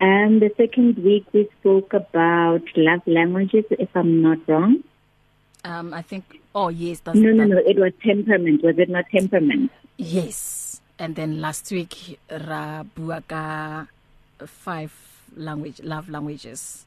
and um, the second week we spoke about love languages if i'm not wrong um i think oh yes that's No no that. no it was temperament was it not temperament yes and then last week ra bua ka five language love languages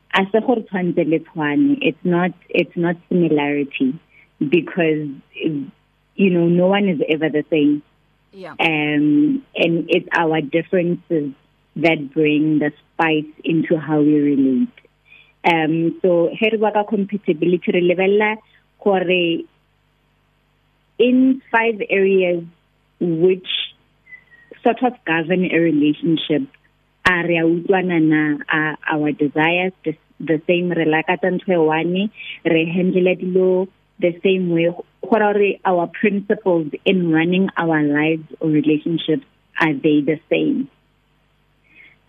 as a gore tshwantse le tshwane it's not it's not similarity because you know no one is ever the same yeah um and it's our differences that bring the spice into how we relate um so he re bua ka compatibility re lebella gore in five areas which sort of govern a relationship are ya utwana na our desires the, the same re lakatsa ntwe one re handle dilo the same way what are our principles in running our lives or relationships are they the same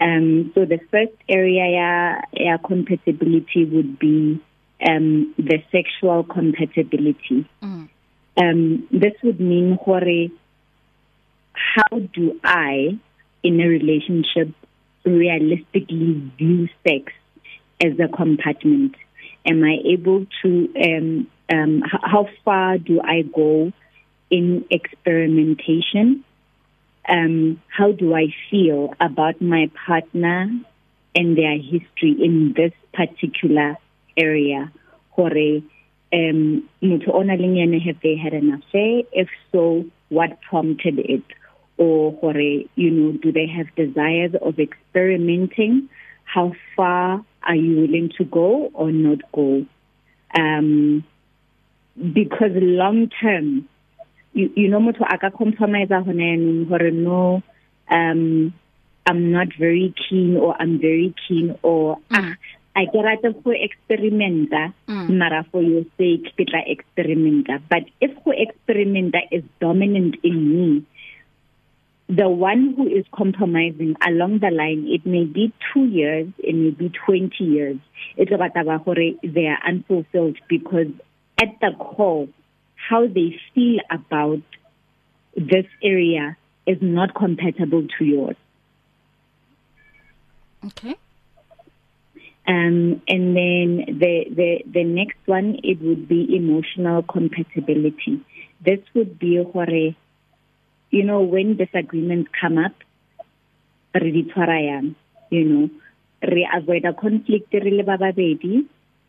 Um so the first area ya ya compatibility would be um the sexual compatibility. Mm. Um this would mean hore how do I in a relationship realistically view sex as a compartment? Am I able to um um how far do I go in experimentation? um how do I feel about my partner and their history in this particular area hore um motho ona leng yena have they had an affair if so what prompted it or hore you know do they have desires of experimenting how far are you willing to go or not go um because long term you you know motho a ka compromise hone neng hore no um I'm not very keen or I'm very keen or mm. ah I get out of experimenta mm. mara for your sake ke tla experimenta but if who experimenta is dominant in me the one who is compromising along the line it may be 2 years it may be 20 years it's e about hore they are unfulfilled because at the core how they feel about this area is not compatible to yours. Okay. Um, and then the, the, the next one, it would be emotional compatibility. This would be, hore, you know, when disagreements come up, re di tshwara yang, you know, re avoid a conflict re le ba babedi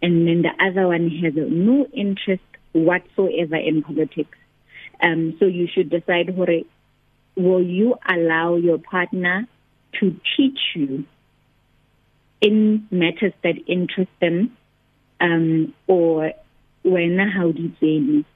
and then the other one has no interest whatsoever in politics um so you should decide hore will you allow your partner to teach you in matters that interest them um or wena how did they you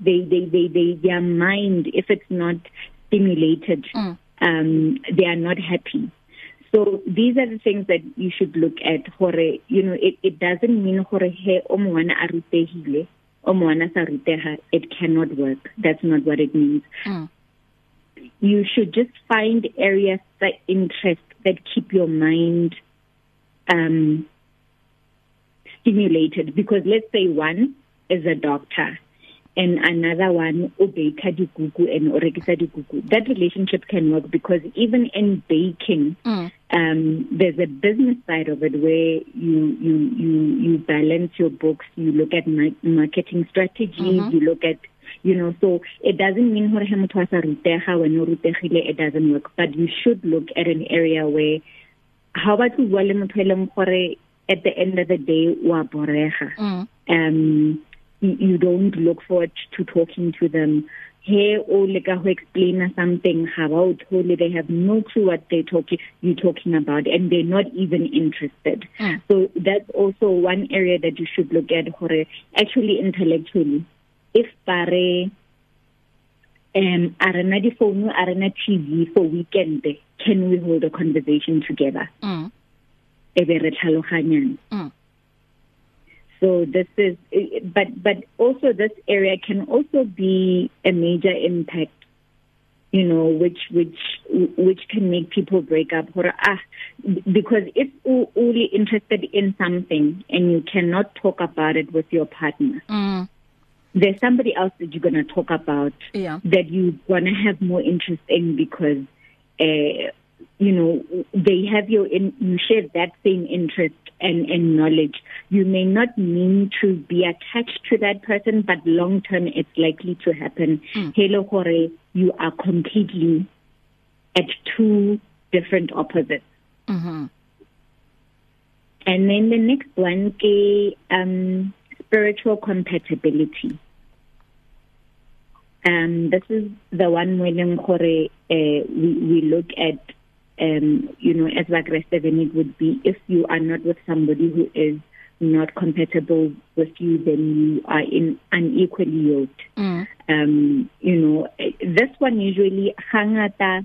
they they they, they their mind if it's not stimulated mm. um they are not happy so these are the things that you should look at hore you know it it doesn't mean hore he o mwana a rutehile o mwana sa rutega it cannot work that's not what it means mm. you should just find areas that interest that keep your mind um stimulated because let's say one is a doctor and another one o baker digugu and o rekisa digugu that relationship can work because even in baking mm. um there's a business side of it where you you you you balance your books you look at marketing strategies mm -hmm. you look at you know so it doesn't mean hore he motho a sa rutega wena o rutegile it doesn't work but you should look at an area where how about you bua le motho e leng gore at the end of the day wa borega mm. um you don't look forward to talking to them here or like who explain something how totally they have no clue what they talking you talking about and they're not even interested yeah. Hmm. so that's also one area that you should look at hore actually intellectually if bare um arena di phone arena tv for weekend can we hold a conversation together mm. ebe re tlhaloganyana mm. So this is, but but also this area can also be a major impact, you know, which which which can make people break up. Or ah, because if you're only interested in something and you cannot talk about it with your partner. Mm. There's somebody else that you're going to talk about yeah. that you're going to have more interest in because uh, you know they have your in, you share that same interest and and knowledge you may not mean to be attached to that person but long term it's likely to happen mm. hello hore you are completely at two different opposites mhm mm and then the next one ke um spiritual compatibility um this is the one when hore uh, we we look at um, you know, as aggressive in it would be if you are not with somebody who is not compatible with you, then you are in unequally yoked. Mm. Um, you know, this one usually hangata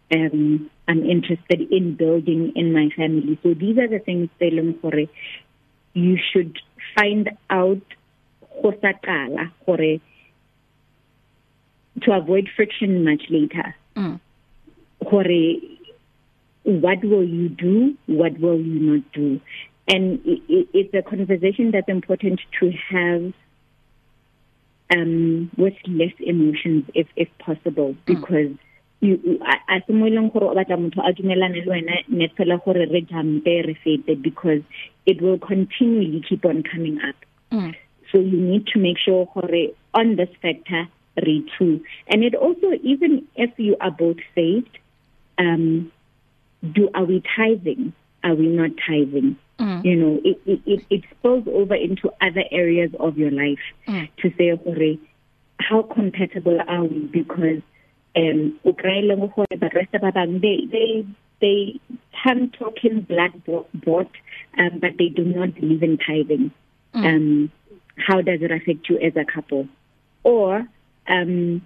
um I'm interested in building in my family so these are the things tse leng gore you should find out go sa qala gore to avoid friction much later mm. gore what will you do what will you not do and it, it, it's a conversation that's important to have um with less emotions if if possible mm. because a simoeleng gore o batla motho a dumelane le wena ne fela gore re jumpe re fete because it will continually keep on coming up mm. so you need to make sure gore on this factor re too and it also even if you are both saved um do are we tithing are we not tithing Mm. You know, it, it it it spills over into other areas of your life mm. to say gore how compatible are we because um Ukraine go gore ba rest ba bang they they they hand talking black bot um but they do not believe in tithing. Mm. Um how does it affect you as a couple? Or um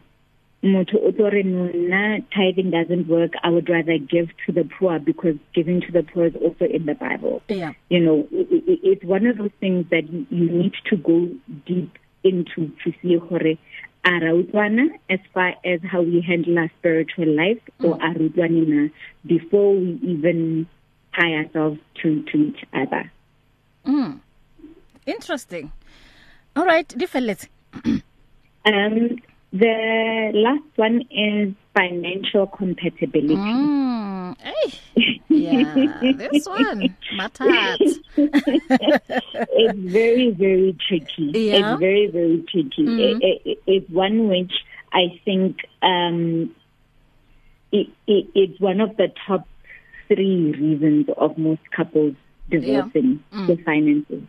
motho o tore nna tithing doesn't work i would rather give to the poor because giving to the poor is also in the bible yeah. you know it, it, it's one of those things that you, you need to go deep into to see gore ara utlwana as far as how we handle our spiritual life mm. or are utlwanina before we even tie ourselves to to each other mm interesting all right difeletse um The last one is financial compatibility. Mm, hey. Eh. Yeah, this one, matat. it's very, very tricky. Yeah. It's very, very tricky. Mm. It, it, it, it's one which I think um, it, it, it's one of the top three reasons of most couples divorcing yeah. mm. the finances.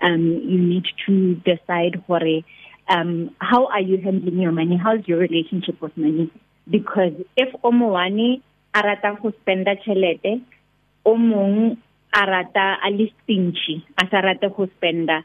Um, you need to decide, Jorge, um, how are you handling your money? How's your relationship with money? Because if Omowani arata go spenda chelete, omong arata alistinchi, asarata go spenda.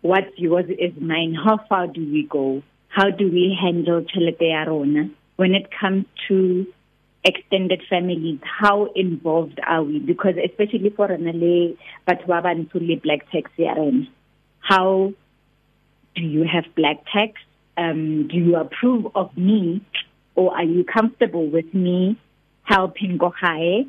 what's yours is mine how far do we go how do we handle chelete ya rona when it comes to extended families how involved are we because especially for rena le batho ba bantsho le black tax ya rena how do you have black tax um do you approve of me or are you comfortable with me helping Gohae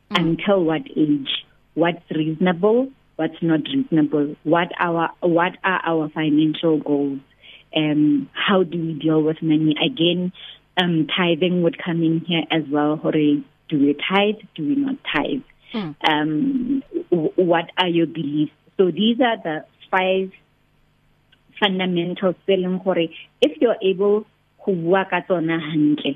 until what age what's reasonable what's not reasonable what our what are our financial goals um how do we deal with money again um tithing would come in here as well hore do we tithe do we not tithe mm. um what are your beliefs so these are the five fundamentals tse leng gore if you're able go bua ka tsona hantle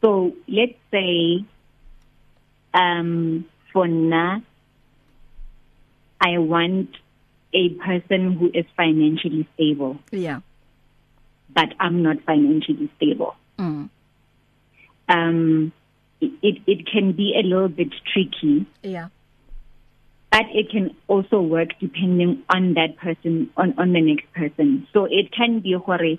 so let's say um for na i want a person who is financially stable yeah but I'm not financially stable. Mm. Um, it, it, it can be a little bit tricky. Yeah. But it can also work depending on that person, on, on the next person. So it can be hore, the,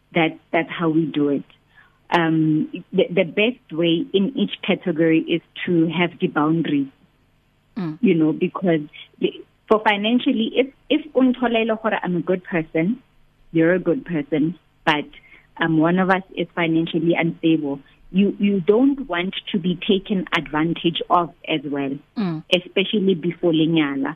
that, that's how we do it. Um, the, the best way in each category is to have the boundaries, mm. you know, because for financially, if, if e I'm a good person, you're a good person, but um, one of us is financially unstable, you you don't want to be taken advantage of as well mm. especially before lenyala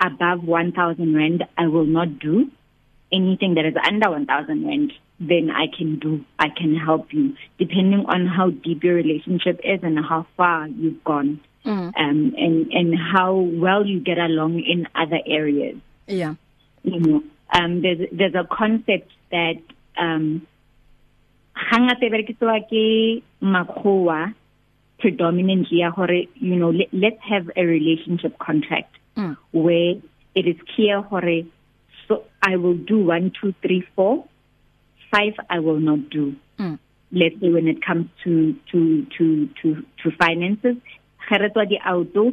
above 1000 rand i will not do anything that is under 1000 rand then i can do i can help you depending on how deep your relationship is and how far you've gone mm. um and and how well you get along in other areas yeah you know um there's there's a concept that um hangata ba ke tswa ke makgowa predominantly ya gore you know let, let's have a relationship contract mm. where it is clear gore so I will do one, two, three, four, five. I will not do. Mm. Let's say when it comes to to to to to finances, geretswa di auto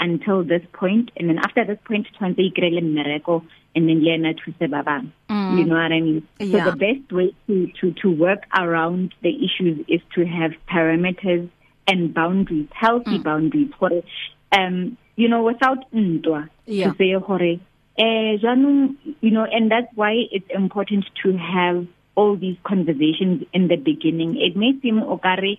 until this point and then after this point tshwantse ikrele mmereko and then le na thuse ba bang mm. you know what i mean yeah. so the best way to to to work around the issues is to have parameters and boundaries healthy mm. boundaries gore um you know without ntwa yeah. to say gore eh janung you know and that's why it's important to have all these conversations in the beginning it may seem okare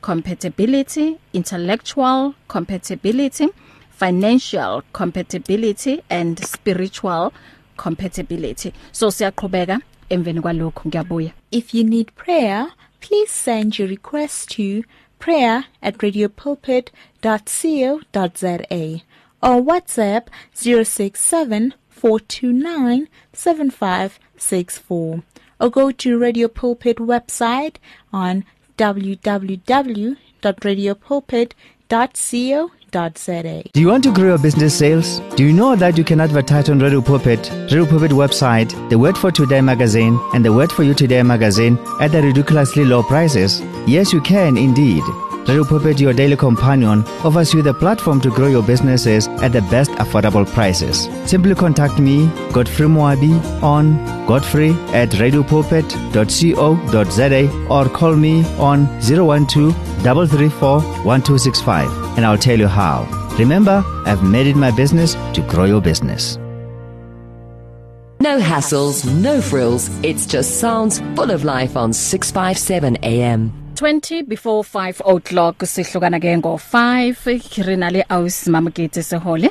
compatibility intellectual compatibility financial compatibility and spiritual compatibility so siyaqhubeka emveni kwalokho ngiyabuya if you need prayer please send your request to prayer@radiopulpit.co.za or WhatsApp 0674297564 or go to Radio Pulpit website on www.radiopulpit.co.za do you want to grow your business sales? Do you know that you can advertise on Radio Puppet, Radio Puppet website, The Word for Today magazine, and The Word for You Today magazine at the ridiculously low prices? Yes, you can indeed. Radio Puppet, your daily companion, offers you the platform to grow your businesses at the best affordable prices. Simply contact me, Godfrey Moabi, on godfrey at radiopuppet.co.za or call me on 012 334 1265. and I'll tell you how. Remember, I've made it my business to grow your business. No hassles, no frills. It's just sounds full of life on 657 AM. 20 before 5 o'clock sihlukana ke ngo 5 rina le awusimamgitsi sehole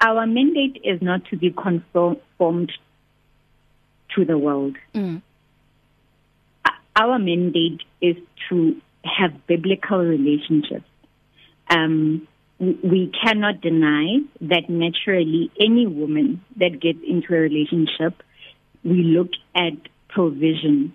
our mandate is not to be conformed to the world. Mm. Our mandate is to have biblical relationships. Um, we cannot deny that naturally any woman that gets into a relationship, we look at provision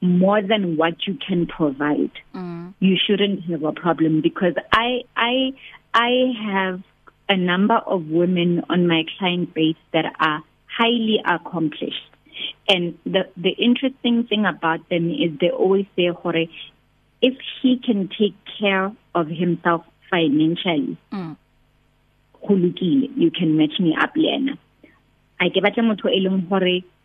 more than what you can provide mm. you shouldn't have a problem because i i i have a number of women on my client base that are highly accomplished and the the interesting thing about them is they always say hore if he can take care of himself financially mm. you can match me up le ena a ke batla motho e leng hore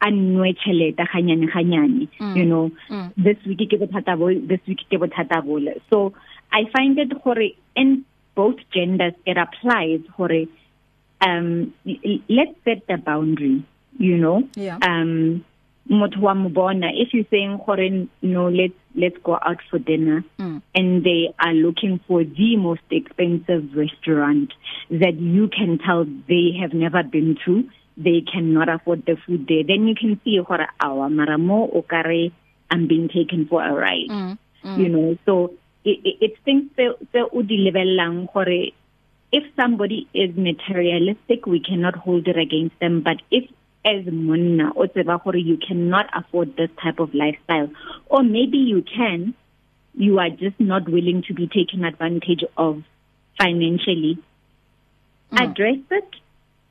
a nwe cheleta ganyane ganyane mm. you know mm. this week ke bothata bo this week ke bothata bo so i find it gore in both genders it applies gore um let's set the boundary you know yeah. um motho wa mbona if you saying gore no let's let's go out for dinner mm. and they are looking for the most expensive restaurant that you can tell they have never been to they cannot afford the food there then you can see gore awa mara mo o kare i'm being taken for a ride mm, mm. you know so it, it, it's things tse o di lebellang gore if somebody is materialistic we cannot hold it against them but if as monna o tseba gore you cannot afford this type of lifestyle or maybe you can you are just not willing to be taken advantage of financially mm. address it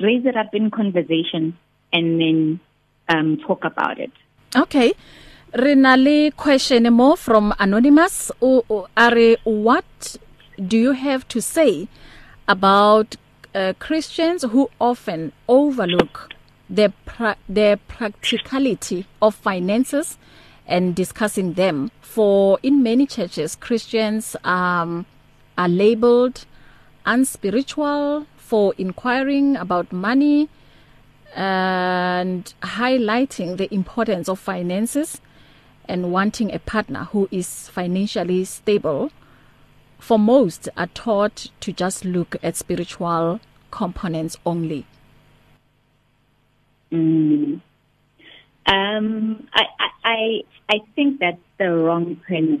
raise it up in conversation and then um talk about it okay rena le question e more from anonymous o are what do you have to say about uh, Christians who often overlook the pra the practicality of finances and discussing them for in many churches Christians um are labeled unspiritual for inquiring about money and highlighting the importance of finances and wanting a partner who is financially stable for most are taught to just look at spiritual components only mm. um i i i think that's the wrong premise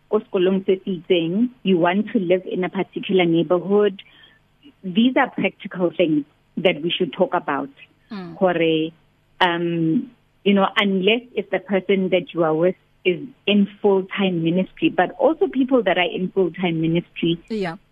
ko sekolong se itseng you want to live in a particular neighborhood these are practical things that we should talk about gore um you know, unless if the person that you are with is in full-time ministry, but also people that are in full-time ministry yeah.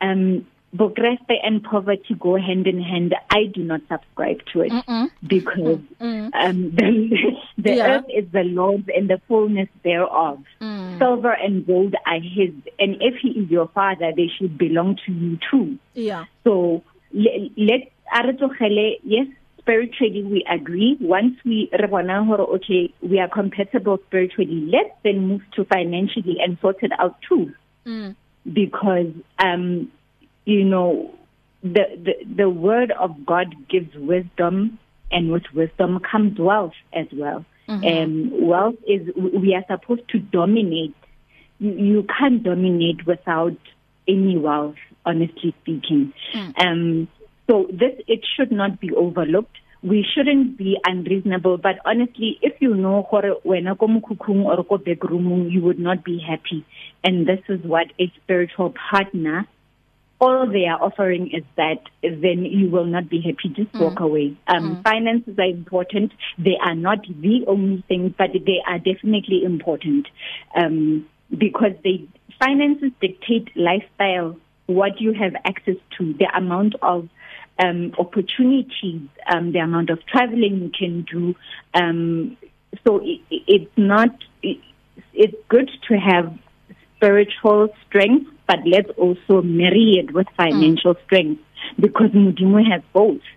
um Bukreste and poverty go hand in hand. I do not subscribe to it mm -mm. because mm -mm. Um, the, the yeah. earth is the Lord's and the fullness thereof. Mm. Silver and gold are His, and if He is your Father, they should belong to you too. Yeah. So le, let aretogele yes. Spiritually, we agree. Once we rebona hore okay, we are compatible spiritually. Let's then move to financially and sort it out too. Mm. Because um you know, the, the, the word of God gives wisdom and with wisdom comes wealth as well. Mm-hmm. And wealth is, we are supposed to dominate. You, you can't dominate without any wealth, honestly speaking. Mm. Um, so this, it should not be overlooked. We shouldn't be unreasonable, but honestly, if you know wena ko mukhukhung or ko back room, you would not be happy. And this is what a spiritual partner all they are offering is that then you will not be happy just mm. walk away um mm. finances are important they are not the only thing but they are definitely important um because they finances dictate lifestyle what you have access to the amount of um opportunities um the amount of traveling you can do um so it, it's not it, it's good to have spiritual strength, but let's also marry it with financial mm. strength because Mudimu has both.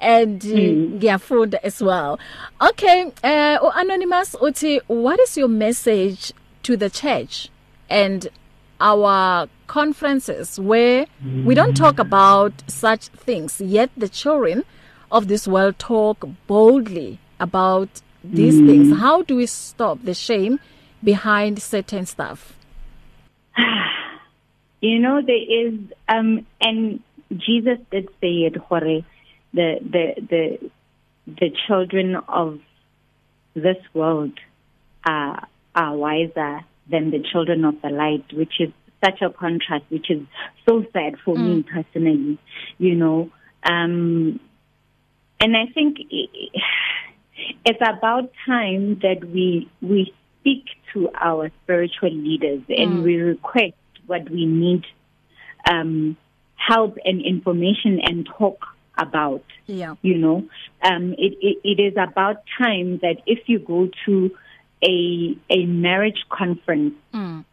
and hmm. ngiyafunda mm. as well okay uh anonymous uthi what is your message to the church and our conferences where mm. we don't talk hmm. about such things yet the children of this world talk boldly about these mm. things how do we stop the shame behind certain stuff you know there is um and Jesus did say it gore the the the the children of this world are are wiser than the children of the light which is such a contrast which is so sad for mm. me personally you know um and i think it's about time that we we speak to our spiritual leaders mm. and we request what we need um help and information and talk about. Yeah. You know, um, it, it, it is about time that if you go to a, a marriage conference, mm.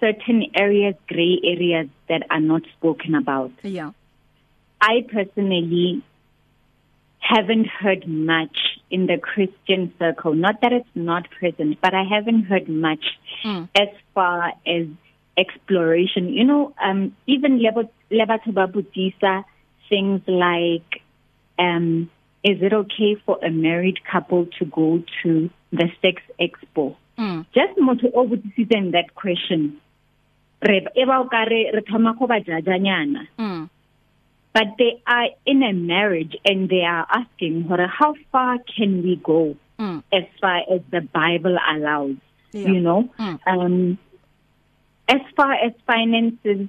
certain areas, gray areas that are not spoken about. Yeah. I personally haven't heard much in the Christian circle. Not that it's not present, but I haven't heard much mm. as far as exploration. You know, um, even level le batho ba botsisa things like um is it okay for a married couple to go to the sex expo mm. just motho o botsitseng that question re e ba o ka re re thoma go ba jajanyana mm. but they are in a marriage and they are asking hore how far can we go mm. as far as the bible allows yeah. you know mm. um as far as finances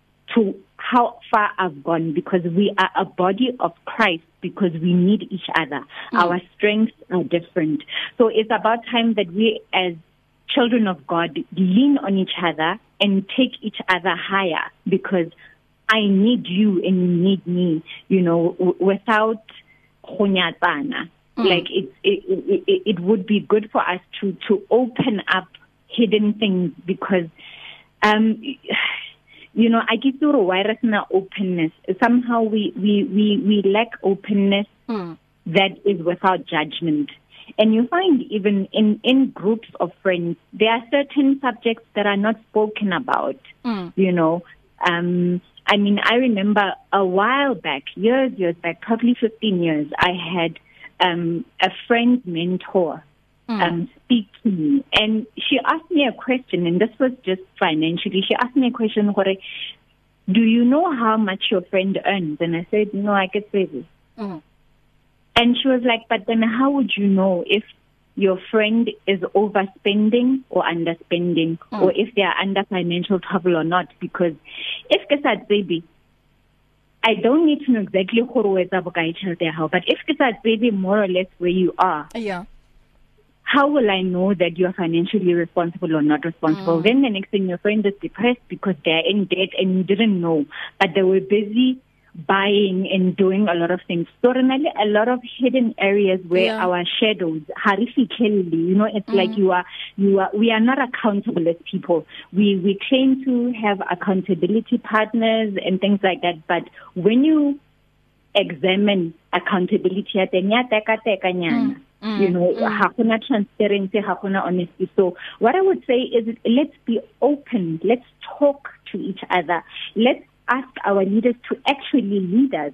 to how far i've gone because we are a body of christ because we need each other. Mm. Our strengths are different. So it's about time that we as children of God lean on each other and take each other higher because I need you and you need me, you know, without khonyatsana. Mm. Like it, it it it would be good for us to to open up hidden things because um you know i get through why resna openness somehow we we we we lack openness mm. that is without judgment and you find even in in groups of friends there are certain subjects that are not spoken about mm. you know um i mean i remember a while back years years back probably 15 years i had um a friend mentor mm. um, speak to me. And she asked me a question, and this was just financially. She asked me a question, Hore, do you know how much your friend earns? And I said, no, I could say this. Mm. And she was like, but then how would you know if your friend is overspending or underspending mm. or if they are under financial trouble or not? Because if ke sa tsebe, I don't need to know exactly gore o etsa bokae tšhelete ya gago, but if ke sa tsebe more or less where you are, yeah. how will I know that you are financially responsible or not responsible? Mm. Then the next thing your friend is depressed because they're in debt and you didn't know, but they were busy buying and doing a lot of things. So really a lot of hidden areas where yeah. our shadows harifikelli, you know, it's mm. like you are you are we are not accountable as people. We we claim to have accountability partners and things like that, but when you examine accountability ya teng ya teka tekanyana mm. Mm, you know mm. ha kuna transparency ha kuna honesty so what i would say is let's be open let's talk to each other let's ask our leaders to actually lead us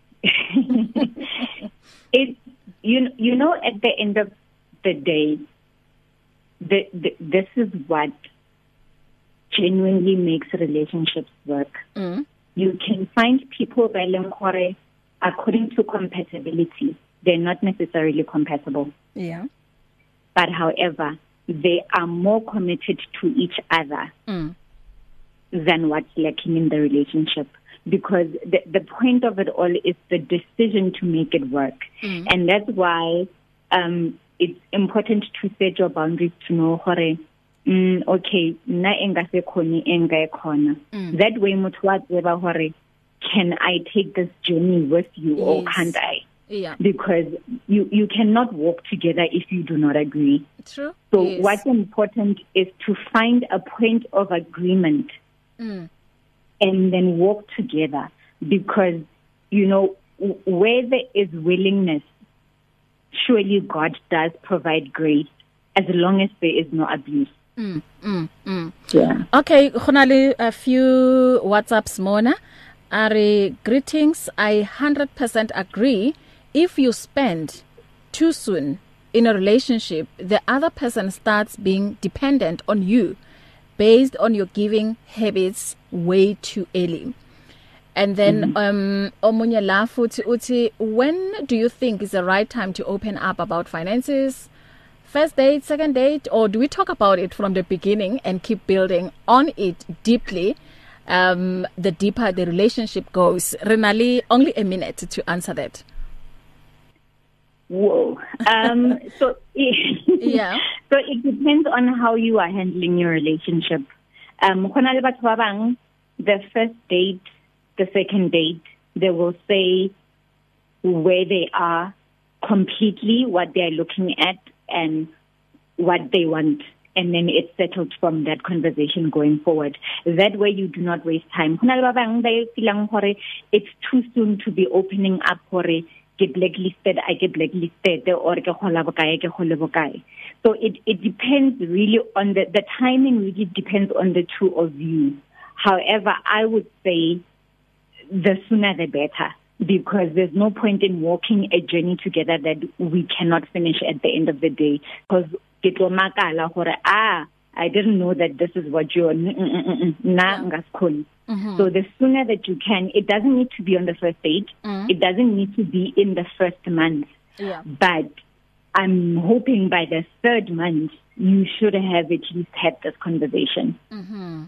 it you you know at the end of the day, the, the, this is what genuinely makes relationships work. Mm. You can find people by e lengkore according to compatibility. They're not necessarily compatible. Yeah. But however, they are more committed to each other mm. than what's lacking in the relationship because the, the point of it all is the decision to make it work. Mm. And that's why um, it's important to set your boundaries to know gore mm okay na enga se khone enga e, e khona mm. that way motho wa tseba gore can i take this journey with you yes. or can't i yeah because you you cannot walk together if you do not agree true so yes. what's important is to find a point of agreement mm. and then walk together because you know where there is willingness surely God does provide grace as long as there is no abuse. Mm, mm, mm. Yeah. Okay, khona le a few WhatsApps mona. Are greetings. I 100% agree. If you spend too soon in a relationship, the other person starts being dependent on you based on your giving habits way too early. and then mm -hmm. um omunye la futhi uthi when do you think is the right time to open up about finances first date second date or do we talk about it from the beginning and keep building on it deeply um the deeper the relationship goes renali only a minute to answer that whoa um so yeah so it depends on how you are handling your relationship um khona le batho ba bang the first date the second date, they will say where they are completely, what they are looking at, and what they want. And then it's settled from that conversation going forward. That way you do not waste time. Hona le ba bang ba e feelang hore it's too soon to be opening up hore ke blacklisted i ke blacklisted or ke khola bokae ke khole bokae so it it depends really on the the timing really depends on the two of you however i would say the sooner the better because there's no point in walking a journey together that we cannot finish at the end of the day because ke tlomakala gore ah I didn't know that this is what you're mm, mm, mm, na ngasikhoni mm-hmm. so the sooner that you can it doesn't need to be on the first date mm -hmm. it doesn't need to be in the first month yeah. but I'm hoping by the third month you should have at least had this conversation mhm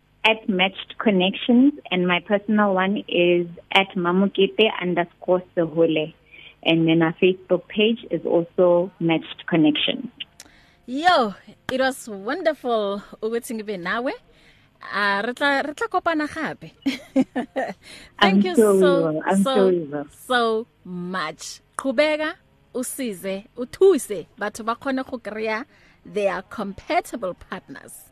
at matched connections and my personal one is at mamukete underscore sehole and then our facebook page is also matched connections yo it was wonderful ukuthi ngibe nawe a re tla re tla kopana gape thank you so so so much qhubeka usize uthuse batho ba khone go kreya they are compatible partners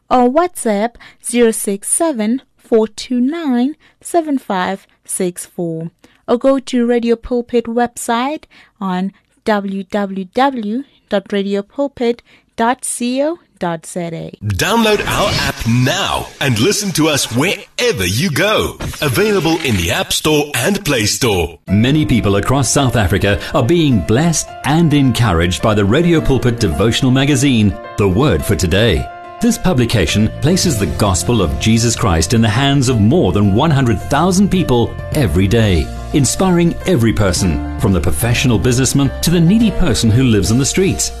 or WhatsApp 0674297564 or go to Radio Pulpit website on www.radiopulpit.co.za Download our app now and listen to us wherever you go. Available in the App Store and Play Store. Many people across South Africa are being blessed and encouraged by the Radio Pulpit devotional magazine, The Word for Today. This publication places the gospel of Jesus Christ in the hands of more than 100,000 people every day, inspiring every person, from the professional businessman to the needy person who lives on the streets.